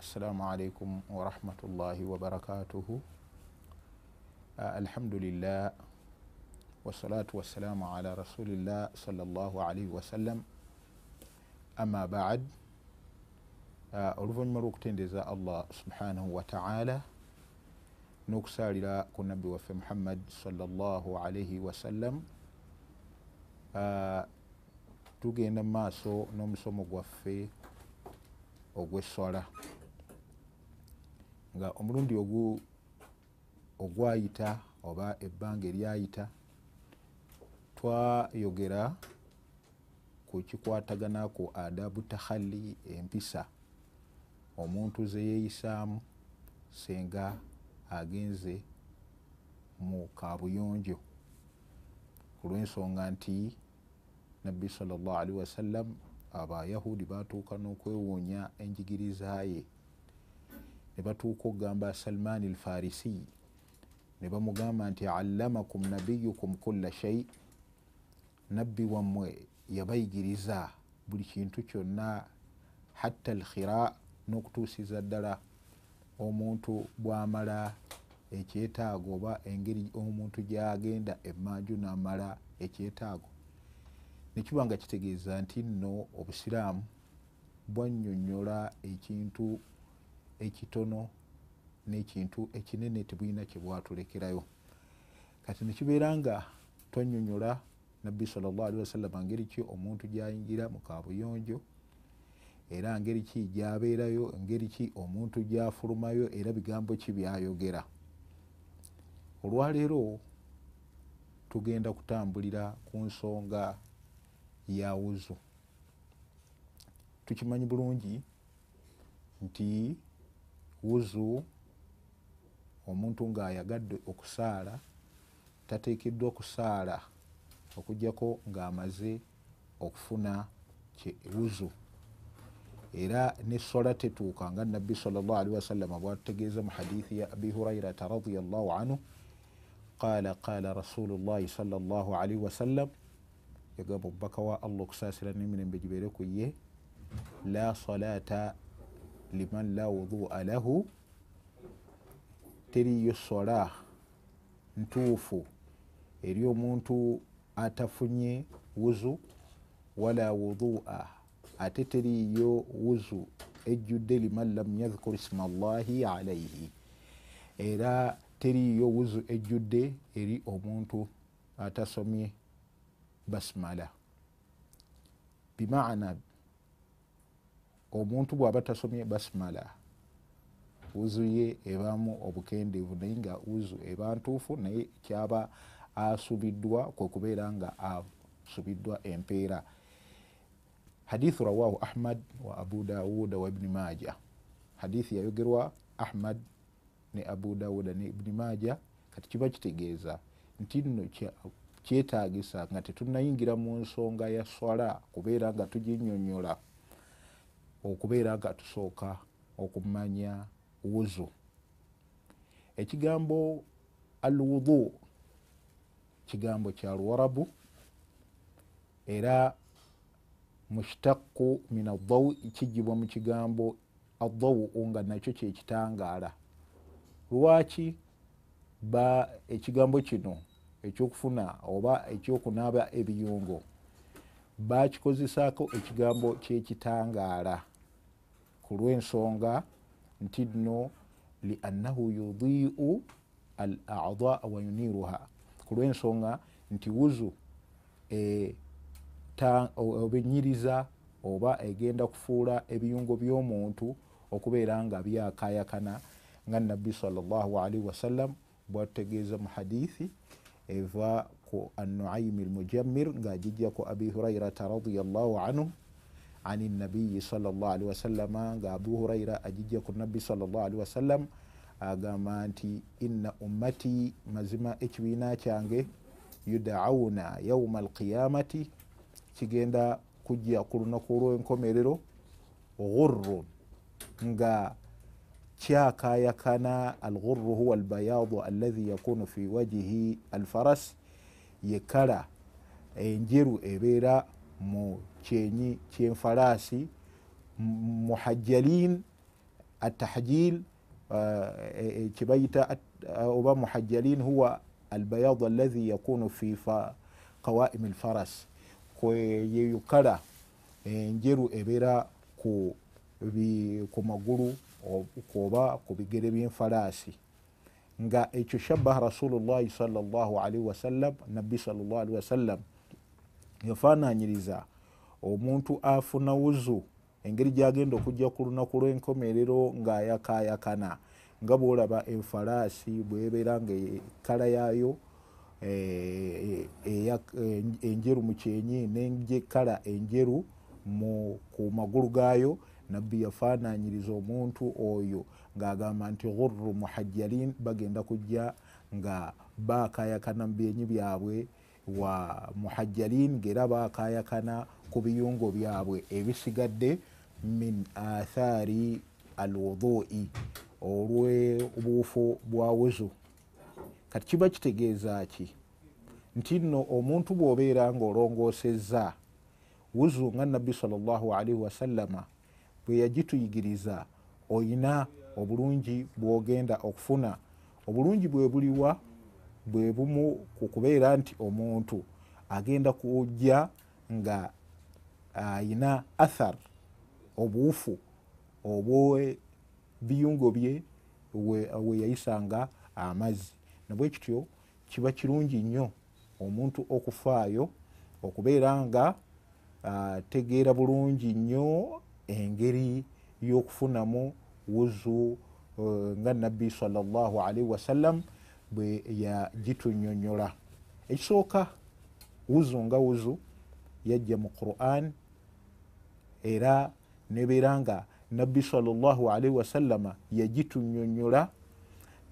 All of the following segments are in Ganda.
assalamu alaikum warahmatullahi wabarakatuhu alhamdulillah wassalatu wassalamu ala rasulillah sallallahu alaihi wasallam amma baad oluvanyuma lwokutendeza allah subhanahu wataala n'okusalira ku nabbi waffe muhammad sallallahu alaihi wasallam tugenda mu maaso n'omusomo gwaffe ogweswala nga omulundi ogwayita oba ebbanga eryayita twayogera ku kikwatagana ku adabu tahali empisa. Omuntu zeyeyisaamu senga agenze mu kabuyonjo ku lwensonga nti nabbi salllahalihi wasallam abayahudi batuuka n'okwewuunya enjigiriza ye ne batuuka okugamba salman al farisi ne bamugamba nti allamakum nabiyukum kulla shai nabbi wammwe yabayigiriza buli kintu kyonna hatta alkhira n'okutuusiza ddala omuntu bwamala ekyetaago oba engeri omuntu gyagenda emmanju namala ekyetaago. Nekiba nga kitegeeza nti nno obusiraamu bwannyonnyola ekintu ekitono n'ekintu ekinene tebulina kyebwatulekerayo kati nekibeera nga twannyonnyola nabbi salllahalihi wasallama ngeri ki? Omuntu gyayingira mu kabuyonjo era ngeri ki? Gyabeerayo ngeri ki? Omuntu gyafulumayo era bigambo ki byayogera. Olwaleero tugenda kutambulira ku nsonga ya wuzu. Tukimanyi bulungi nti wuzu omuntu ng'ayagadde okusaala tateekeddwa okusaala okugjako ng'amaze okufuna wuzu. Era nesola tetuuka nga nabbi salllahalihi wasallama bwatutegeeza mu hadithi ya abi hurairata radiallahu anhu qala qala rasulu llahi sallllahu alaihi wasallam yagamba omubaka wa allah okusaasira n'emirembe gibeere ku ye la salata liman la wudua lahu teriyo sola ntuufu eri omuntu atafunye wuzu wala wudua. Ate teriyo wuzu ejjudde liman lam yadhkur isma llahi alaihi era teriyo wuzu ejjudde eri omuntu atasomye basmala. Bimaana omuntu bw'aba tasomye basmala wuzu ye ebamu obukendeevu naye nga wuzu eba ntuufu naye kyaba asubiddwa kwe kubeera nga asubiddwa empeera. Hadithu rawahu ahmad wa abu dawuda wa ibni maja hadithi yayogerwa ahmad ne abu dawuda ne ibni maja kati kiba kitegeeza nti nno kyetagisa nga tetunayingira mu nsonga ya swala kubeera nga tuginyonyola okubeera nga tusooka okumanya wuzu. Ekigambo alwudu kigambo kya luwarabu era mushtaku min adau kijibwa mu kigambo adau nga nakyo kyekitangaala lwaki ba ekigambo kino ekyokufuna oba ekyokunaaba ebiyungo bakikozesaako ekigambo kyekitangaala ku lwensonga nti nno liannahu yudiu al adaa wa yuniruha. Ku lwensonga nti wuzu obenyiriza oba egenda kufuula ebiyungo by'omuntu okubeera nga byakayakana nga nabbi salllahalihi wasallam bwatutegeeza mu hadithi eva ku anuaimi almujammir ng'agijjaku abi hurairata radiallahu anhu ani nabiyi salllahalihi wasallama nga abu huraira agijja ku nabbi salllahalihi wasallam agamba nti inna ummati mazima ekibiina kyange yudauna yauma alqiyamati kigenda kujja ku lunaku olw'enkomerero ghurrun nga kyakayakana alghurru huwa albayadu alladhi yakunu fi wajihi alfaras ye kala enjeru ebeera mu kyenyi kyenfalaasi muhajjalin atahjil kibayita oba muhajjalin huwa albayadu alahi yakunu fi qawaimi lfaras kweyeyukala enjeru ebeera ku, magulu oba ku bigere byenfalaasi. Nga ekyo shabbaha rasulullahi salllahalihi wasallam nabbi salllahalihi wasallam yafananyiriza omuntu afuna wuzu engeri gyagenda okujja ku lunaku lw'enkomerero ng'ayakayakana nga bwolaba enfalaasi bwebeera nga ekala yaayo eh, enjeru mu kyenyi nekala enjeru ku magulu gaayo nabbi yafananyiriza omuntu oyo ng'agamba nti ghurru muhajjalin bagenda kujja nga bakayakana mu byenyi byabwe wa muhajjalin ngera bakayakana ku biyungo byabwe ebisigadde min athari alwudui olwebuufu bwa wuzu. Kati kiba kitegeeza ki? Nti nno omuntu bw'obeera ng'olongoosezza wuzu nga nabbi salllahalihi wasallama bwe yagituyigiriza oyina obulungi bw'ogenda okufuna. Obulungi bwe buliwa bwe bumu ku kubeera nti omuntu agenda kujja nga ayina athar obuufu obwebiyungo bye we yayisanga amazzi. Nabwe kityo kiba kirungi nnyo omuntu okufaayo okubeera nga ategeera bulungi nnyo engeri y'okufunamu wuzu uh, nga nabbi salllahalihi wasallam bwe yagitunyonyola ekisooka wuzu nga wuzu yajja mu quran era nebeera nga nabbi salllahalihi wasallama yagitunyonyola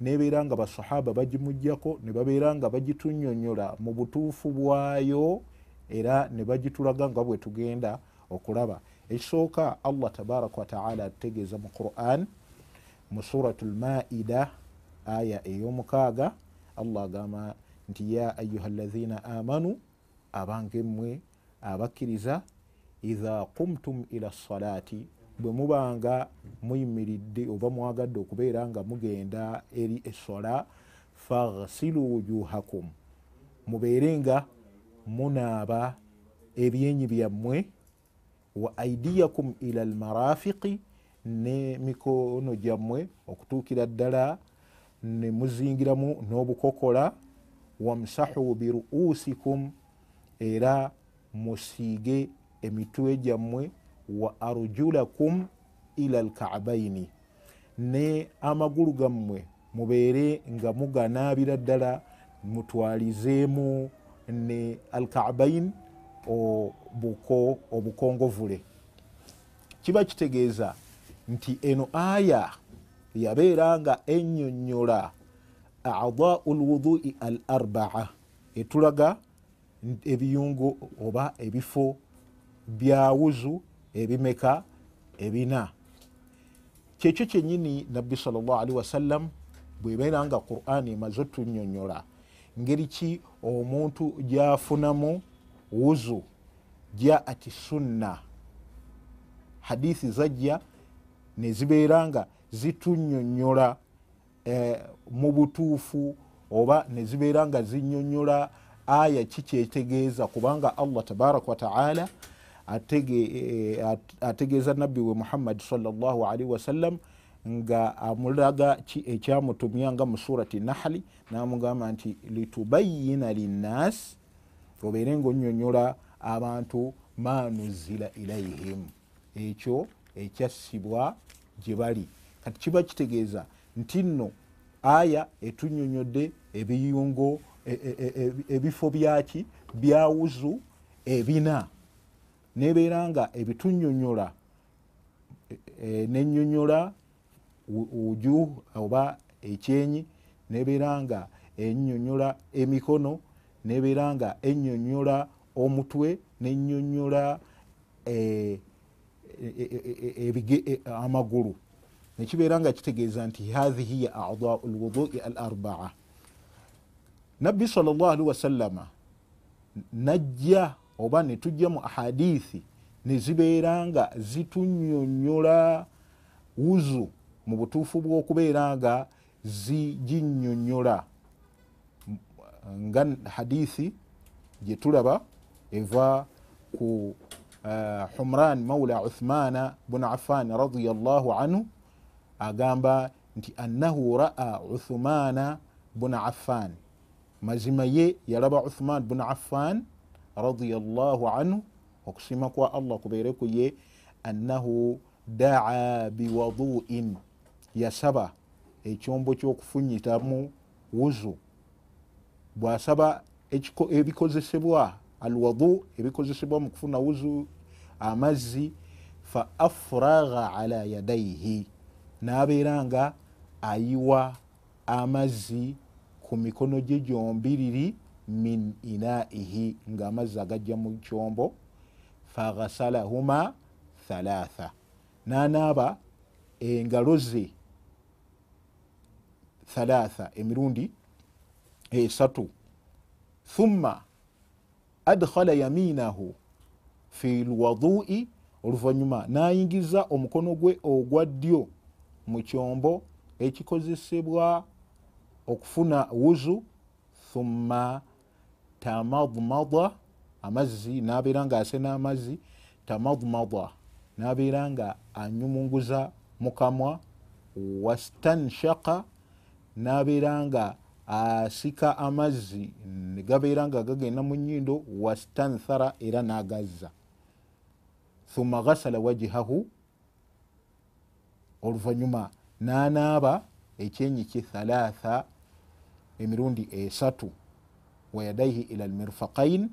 nebeera nga basahaba bagimugjako ne babeera nga bagitunyonyola mu butuufu bwayo era ne bagitulaga nga bwe tugenda okulaba. Ekisooka allah tabaraka wataala atutegeeza mu quran mu surat lmaida aya ey'omukaaga allah agamba nti ya ayuha lazina amanu abangemwe abakkiriza iha qumtum ila salaati bwe mubanga muyimiridde oba mwagadde okubeera nga mugenda eri esola faghsilu wujuhakum mubeere nga munaaba ebyenyi byammwe wa aidiyakum ila almarafiqi ne mikono gyammwe okutuukira ddala ne muzingiramu n'obukokola wamsahu biruusikum era musiige emitwe gyammwe wa arjulakum ila alkaabaini ne amagulu gammwe mubeere nga muganaabira ddala mutwalizeemu ne alkaabain obuko obukongovule kiba kitegeeza nti eno aya yabeera nga ennyonnyola adau lwudui al arbaa etulaga ebiyungo oba ebifo byawuzu ebimeka ebina. Kyekyo kyenyini nabbi salllahalihi wasallam bwebeera nga qurani emaze otunyonyola ngeri ki omuntu gyafunamu wuzu jaati sunna. Hadithi zajja nezibeera nga zitunyonyola eh, mu butuufu oba nezibeera nga zinyonyola aya kikyetegeeza kubanga allah tabaraka wataala eh, ategeeza nabbi we muhammadi salllahalihi wasallam nga amulaga ki ekyamutumyanga mu surati nahali namugamba nti litubayina linnas obeere nga onyonyola abantu manuzila ilaihim ekyo ekyassibwa gye bali kati kiba kitegeeza nti nno aya etunyonyodde ebiyungo e, e, e, ebifo byaki byawuzu ebina. Nebeera nga ebitunyonyola nenyonyola wuju oba ekyenyi nebeera nga enyonyola emikono nebeera nga enyonyola omutwe nenyonyola amagulu nekibeera nga kitegeeza nti hahi hiya adau lwudui al arbaa nabbi salllahalihi wasallama najja oba netujja mu ahadithi nezibeera nga zitunyonyola wuzu mu butuufu bw'okubeera nga zinyonyola nga hadithi gyetulaba eva ku uh, humran maula uthmana bun affan radiallahu anhu agamba nti annahu raa uthmana bun affan. Mazima ye yalaba uthman bun affan radiallahu anhu okusiima kwa allah kubeereku ye annahu daa biwaduin. Yasaba ekyombo kyokufunyitamu wuzu. Bwasaba ebikozesebwa alwadu ebikozesebwa mu kufuna wuzu amazzi fa afragha ala yadaihi nabeera nga ayiwa amazzi ku mikono gye gyombiriri min inaihi nga amazzi agajja mu kyombo faghasalahuma thalatha. Nanaaba engalo ze thalatha emirundi esatu. Thumma adkhala yaminahu fi lwadui oluvanyuma nayingiza omukono gwe ogwa ddyo mu kyombo ekikozesebwa okufuna wuzu thumma tamadmada amazzi nabeera nga asena amazzi tamadmada nabeera nga anyumunguza mukamwa wastanshaka nabeera nga asika amazzi negabeera nga gagenda mu nyindo wastanthara era nagazza. Thumma ghasala wajihahu oluvanyuma nanaaba ekyenyi kye thalatha emirundi esatu wayadaihi ila lmirfaqain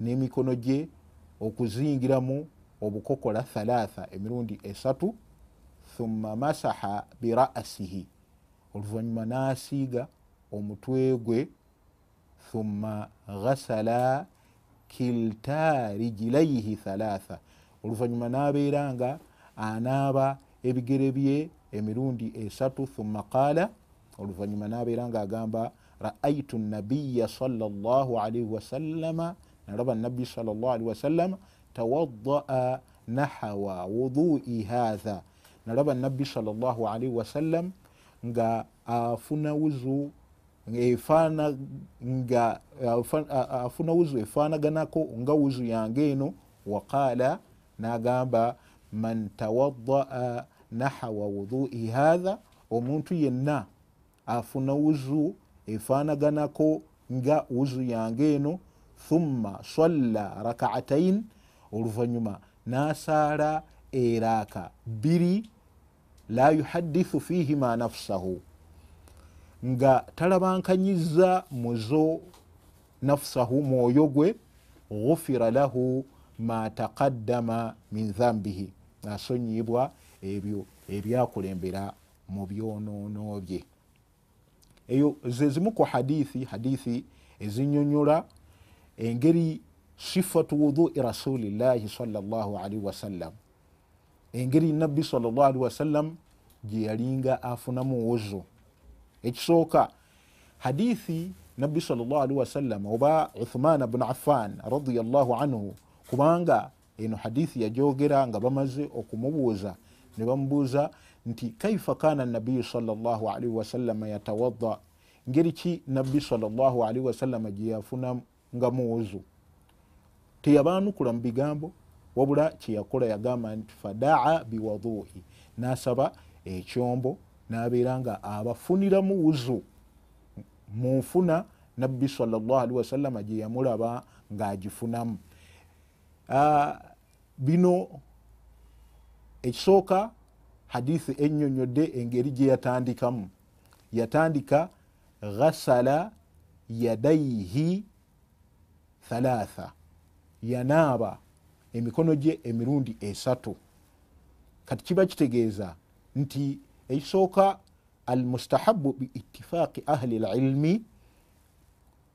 n'emikono gye okuzingiramu obukokola thalatha emirundi esatu thumma masaha birasihi oluvanyuma nasiiga omutwe gwe thumma ghasala kilta rijilaihi thalatha. Oluvanyuma nabeera nga anaaba ebigere bye emirundi esatu thumma qaala oluvanyuma nabeera nga agamba raaitu nabiya salaalaihi wasallama nalaba nabbi salaalii wasallama tawadaa nahawa wudui hatha nalaba nabbi salaalii wasallam nga afuna wuzu afuna wuzu efanaganako nga wuzu yange eno waqaala nagamba man tawadaa nahawa wudui hatha omuntu yenna afuna wuzu efanaganako nga wuzu yange eno thumma salla rakaatain oluvanyuma nasaala eraaka biri la yuhadithu fihima nafsahu. Nga talabankanyiza muzo nafsahu mwoyo gwe ghufira lahu ma taqaddama min dhambihi asonyibwa ebyo ebyakulembera mu byonoono bye. Eyo zezimu ku hadithi hadithi ezinyonyola engeri sifatu wudui rasulillahi salllahalihi wasallam engeri nabbi salllahalihi wasallam gyeyalinga afunamu wuzu. Ekisooka hadithi nabbi salllahalihi wasallam oba uthman bnu affan radiallahu anhu kubanga eno hadithi yajogera nga bamaze okumubuuza ne bamubuuza nti kaifa kana nabiyu salllahalihi wasallama yatawadda? Ngeri ki nabbi salllahalihi wasallama gyeyafunangamu wuzu teyabanukula mu bigambo wabula kyeyakola yagamba nti fadaa biwadui. Nasaba ekyombo nabeera nga abafuniramu wuzu munfuna nabbi salllahalihi wasallama gyeyamulaba ngaagifunamu bino ekisooka hadithi enyonyodde engeri gyeyatandikamu yatandika ghasala yadaihi thalatha. Yanaaba emikono gye emirundi esatu. Kati kiba kitegeeza nti ekisooka almustahabu biitifaaqi ahli lilmi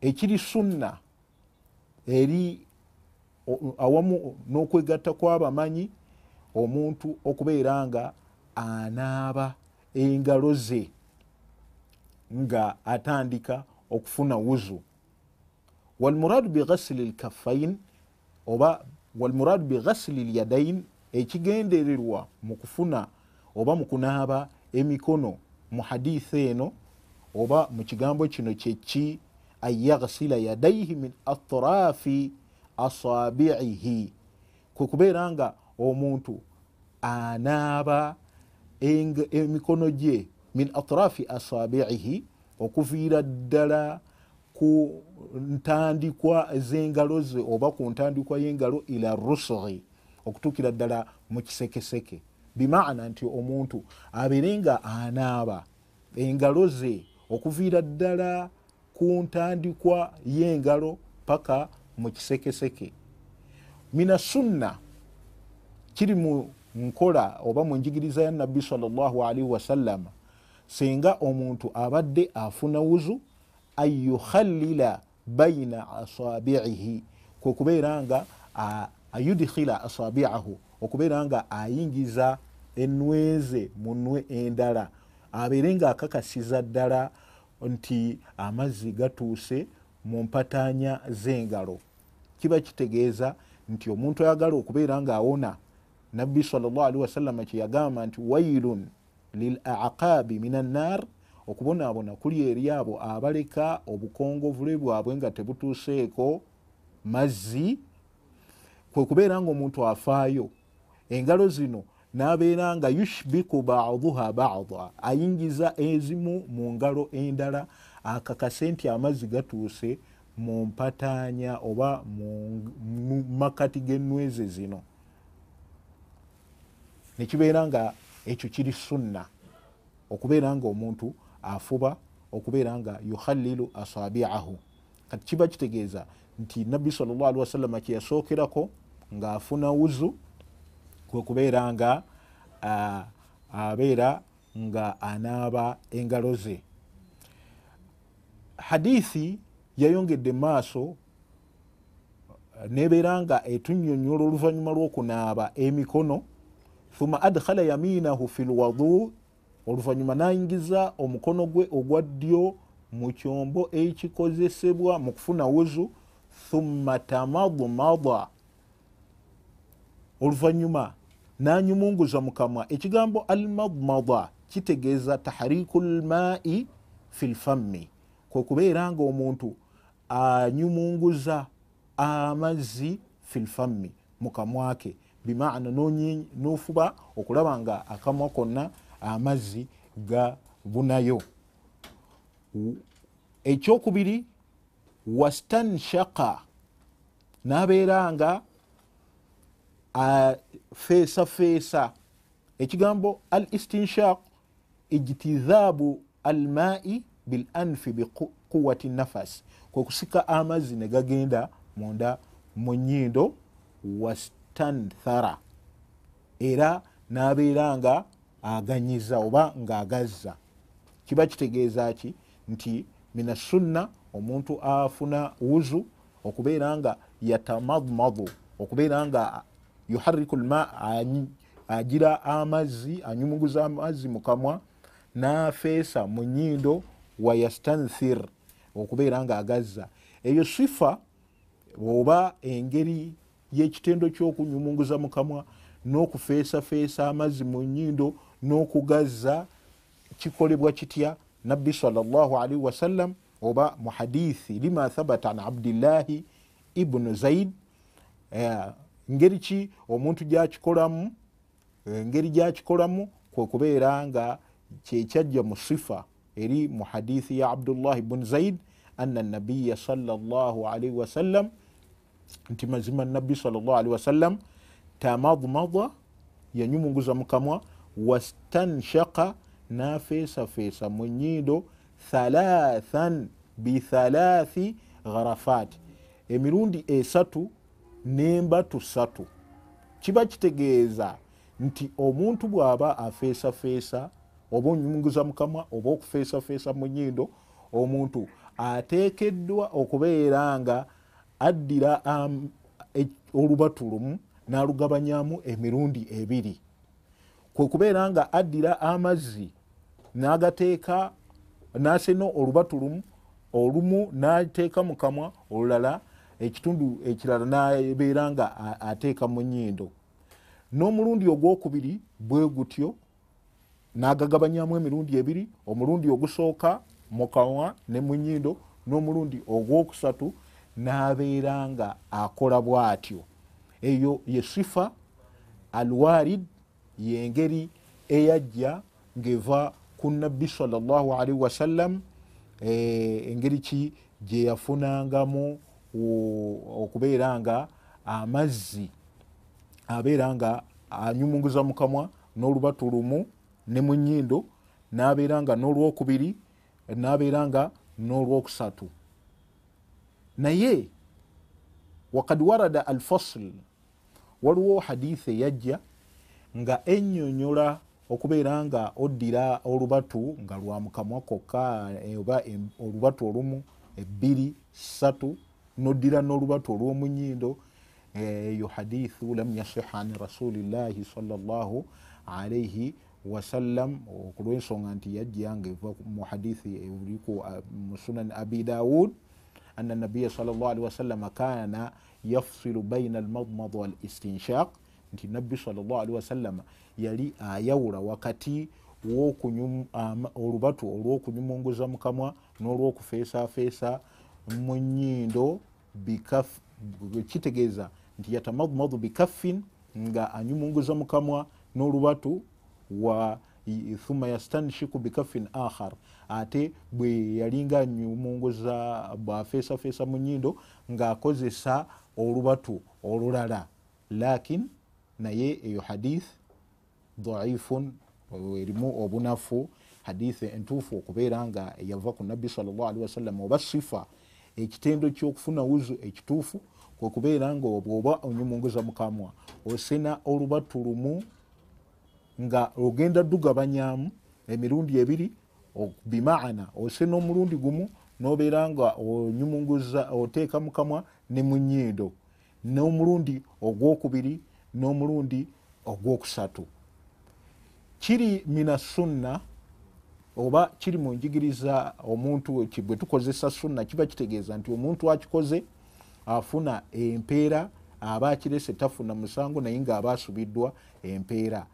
ekiri sunna eri awamu n'okwegatta kw'abamanyi omuntu okubeera nga anaaba engalo ze nga atandika okufuna wuzu. Walmuradu bighasili lkaffain oba walmuradu bighasili lyadain ekigendererwa mu kufuna oba mu kunaaba emikono mu hadisi eno oba mu kigambo kino kyeki an yagsila yadaihi min atrafi asabiihi kwekubeera nga omuntu anaaba emikono gye min atrafi asabiihi okuviira ddala ku ntandikwa z'engalo ze oba ku ntandikwa y'engalo ila rusuri okutuukira ddala mu kisekeseke. Bimaana nti omuntu abeere nga anaaba engalo ze okuviira ddala ku ntandikwa y'engalo paka mu kisekeseke. Mina sunna kiri mu nkola oba mu njigiriza ya nabbi salllahalihi wasallama singa omuntu abadde afuna wuzu an yukhallila baina asabiihi kwekubeera nga ayudkhila asabiahu okubeera nga ayingiza enweze mu nwe endala abeere nga akakasiza ddala nti amazzi gatuuse mu mpatanya z'engalo. Kiba kitegeeza nti omuntu ayagala okubeera nga awona nabbi salllahalihi wasallama kyeyagamba nti wailun lil aqabi min annar okubonaabona kuli eri abo abaleka obukongovule bwabwe nga tebutuuseeko mazzi kwekubeera nga omuntu afaayo. Engalo zino nabeera nga yushbiku baduha bada ayingiza ezimu mu ngalo endala akakase nti amazzi gatuuse mu mpatanya oba mu makati g'enweze zino nekibeera nga ekyo kiri sunna. Okubeera nga omuntu afuba okubeera nga yukhalilu asabiahu. Kati kiba kitegeeza nti nabbi salllah ali wasallama kyeyasookerako ngaafuna wuzu kwekubeera nga abeera nga anaaba engalo ze. Hadithi yayongedde maaso nebeera nga etunyonyola oluvannyuma lw'okunaaba emikono thumma adkhala yaminahu fi lwadu oluvannyuma nayingiza omukono gwe ogwa ddyo mu kyombo ekikozesebwa mu kufuna wuzu. Thumma tamadmada oluvannyuma nanyumunguza mukamwa ekigambo almadmada kitegeeza tahariku lmai fi lfammi kwekubeera nga omuntu anyumunguza amazzi fi lfammi mukamwa ke bimaana nofuba okulaba nga akamwa konna amazzi gabunayo. Ekyokubiri wastanshaka nabeera nga afeesafeesa ekigambo al istinshaq ijtidhaabu almai bil anfi biquwati nafas kwekusika amazzi negagenda munda mu nyindo wastanthara era nabeera nga aganyiza oba ngaagazza kiba kitegeeza ki? Nti mina sunna omuntu afuna wuzu okubeera nga yatamadmadu okubeera nga yuhariku lma agira amazzi anyumuguza amazzi mukamwa nafeesa mu nyindo wayastanthir okubeera nga agazza. Eyo sifa oba engeri yekitendo kyokunyumunguza mukamwa n'okufeesafeesa amazzi mu nyindo n'okugazza kikolebwa kitya? Nabbi salllahalihi wasallam oba mu hadithi lima thabata an abdillahi ibunu zaid ngeri ki? Omuntu gyakikolamu engeri gyakikolamu kwekubeera nga kyekyajja mu sifa eri mu hadithi ya abdullahi bunu zaid anna nabiya salllahalihi wasallam nti mazima nabbi salllahalihi wasallam tamadmada yanyumunguza mukamwa wastanshaka nafeesafeesa mu nyindo thalathan bithalathi gharafat. Emirundi esatu nembatu satu kiba kitegeeza nti omuntu bw'aba afeesafeesa oba onyumunguza mukamwa oba okufeesafeesa mu nyindo omuntu ateekeddwa okubeera nga addira um, e, olubatu lumu n'alugabanyamu emirundi ebiri. Kwe kubeera nga addira amazzi n'agateeka n'asena olubatu lumu olumu n'ateeka mu kamwa olulala ekitundu ekirala nabeera nga ateeka mu nyindo n'omulundi ogwokubiri bwe gutyo n'agagabanyamu emirundi ebiri omulundi ogusooka mukanwa ne mu nyindo n'omulundi ogwokusatu n'abeera nga akola bw'atyo. Eyo ye sifa alwarid yengeri eyajja ng'eva ku nabbi salllahalihi wasallam eh, engeri ki? Gye yafunangamu okubeera nga amazzi abeera nga anyumunguza mukamwa n'olubatu lumu ne mu nyindo n'abeera nga n'olwokubiri n'abeera nga n'olwokusatu naye wakad warada al fasl waliwo haditha eyajja nga enyonyola okubeera nga oddira olubatu nga lwa mukamwa kokka oba olubatu olumu ebbiri satu noddira n'olubatu olw'omunyindo. Eyo hadithu lam yasiha an rasulillahi salllahu alaihi wasallam. Okulwensonga nti yajja nga eva mu hadithi eriku mu sunan abi daud ana nabiya salllahalihi wasallama kana yafsilu baina almadmad wal istinshaq nti nabbi salllahalihi wasallama yali ayawula wakati olubatu olw'okunyumunguza mukamwa n'olw'okufeesafeesa mu nyindo kitegeeza nti yatamadmadu bikaffin nga anyumunguza mukamwa n'olubatu wa thumma yastanshiku bikaffin akhar. Ate bwe yalinga anyumunguza bwafeesafeesa mu nyindo ng'akozesa olubatu olulala. Lakin naye eyo hadith dhaifun erimu obunafu hadith entuufu okubeera nga yava ku nabbi salllahalihi wasallam oba sifa ekitendo kyokufuna wuzu ekituufu kwekubeera nga obwoba onyumunguza mukamwa osena olubatu lumu nga ogenda dugabanyamu emirundi ebiri bimaana osena omulundi gumu nobeera nga onyumunguza oteeka mukamwa ne mu nyindo n'omulundi ogwokubiri n'omulundi ogwokusatu. Kiri mina sunna oba kiri mu njigiriza omuntu bwe tukozesa sunna kiba kitegeeza nti omuntu akikoze afuna empeera aba akirese tafuna musango naye ngaaba asubiddwa empeera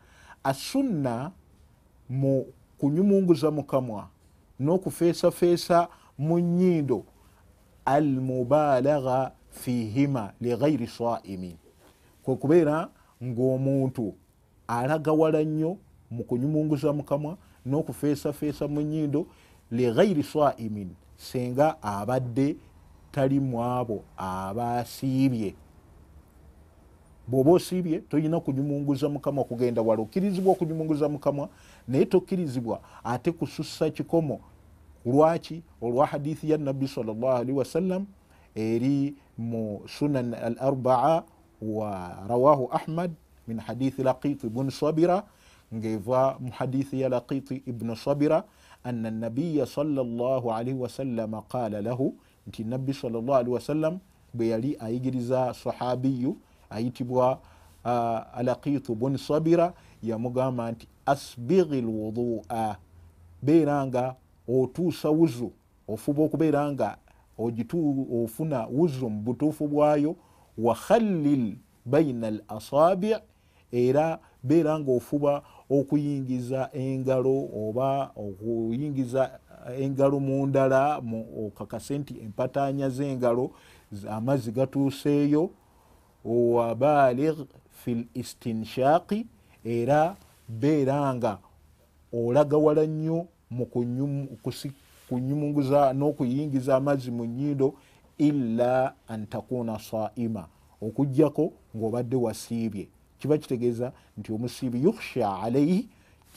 asunna mu kunyumunguza mukamwa n'okufeesafeesa mu nyindo almubalagha fihima lighairi saimin kwekubeera ng'omuntu alagawala nnyo mu kunyumunguza mukamwa n'okufeesafeesa mu nyindo lighairi saimin senga abadde tali mu abo abasiibye bw'oba osiibye tolina kunyumunguza mukamwa kugenda wala okkirizibwa okunyumunguza mukamwa naye tokkirizibwa ate kusussa kikomo. Lwaki? Olwa hadithi ya nabbi salllahalihi wasallam eri mu sunan al arbaa wa rawahu ahmad min hadithi laqiti bun sabira ngeva mu hadithi ya laqiti ibnu sabira ana nabiya salllahalihi wasallama qala lahu nti nabbi salllahalihi wasallam bwe yali ayigiriza sahabiyu ayitibwa uh, alaqitu bun sabira yamugamba nti asbighi lwudua beera nga otuusa wuzu ofuba okubeera nga ofuna wuzu mu butuufu bwayo wakhallil baina al asabi era beera nga ofuba okuyingiza engalo oba okuyingiza engalo mu ndala okakase nti empatanya z'engalo amazzi gatuuseeyo wabaligh fi l istinshaqi era beera nga olagawala nnyo mu kunyumunguza n'okuyingiza amazzi mu nyindo illa an takuna saima okugjako ngaobadde wasiibye. Kiba kitegeeza nti omusiibi yukhsha alaihi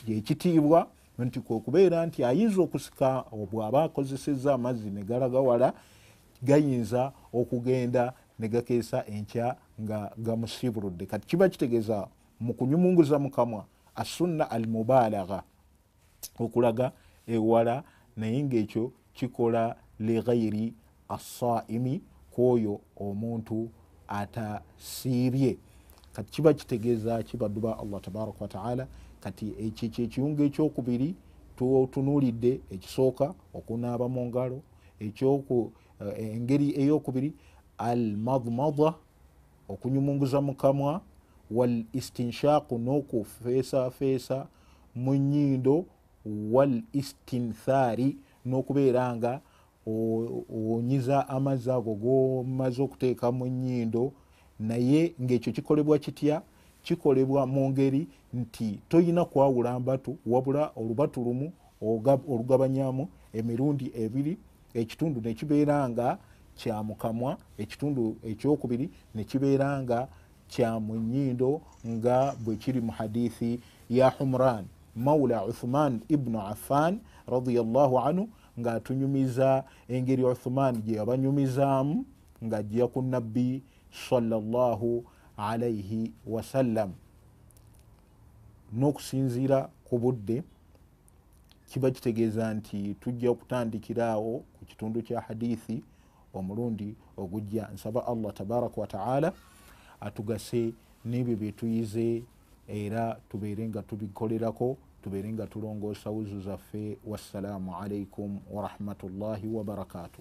yekitiibwa nti kwekubeera nti ayinza okusika bw'aba akozeseza amazzi ne galagawala gayinza okugenda ne gakeesa enkya nga gamusibuludde kati kiba kitegeeza mu kunyumunguza mukamwa asunna al mubalagha okulaga ewala naye ngaekyo kikola lighairi assaimi kwoyo omuntu atasiibye kati kiba kitegeeza kibaduba allah tabaraka wataala kati ekyo ekiyungu ekyokubiri tutunuulidde ekisooka okunaaba mu ngalo ekyoku engeri eyokubiri al madmada okunyumunguza mukamwa wal istinshaqu n'okufeesafeesa mu nyindo wal istinthari n'okubeera nga onyiza amazzi ago gomaze okuteeka mu nyindo naye ngaekyo kikolebwa kitya? Kikolebwa mu ngeri nti toyina kwawula mbatu wabula olubatu lumu olugabanyamu emirundi ebiri ekitundu nekibeera nga kyamukamwa ekitundu ekyokubiri nekibeera nga kyamunyindo nga bwekiri mu hadithi ya humran. Maula uthman ibnu affan radiallahu anhu ngaatunyumiza engeri uthman gye yabanyumizaamu ngaajja ku nabbi sallallahu alaihi wasallam. N'okusinziira ku budde kiba kitegeeza nti tujja kutandikiraawo ku kitundu kya hadithi omulundi ogujja. Nsaba allah tabaraka wataala atugase n'ebyo byetuyize era tubeere nga tubikolerako tubeere nga tulongoosa wuzu zaffe. Wassalaamu alaikum warahmatullahi wabarakatuh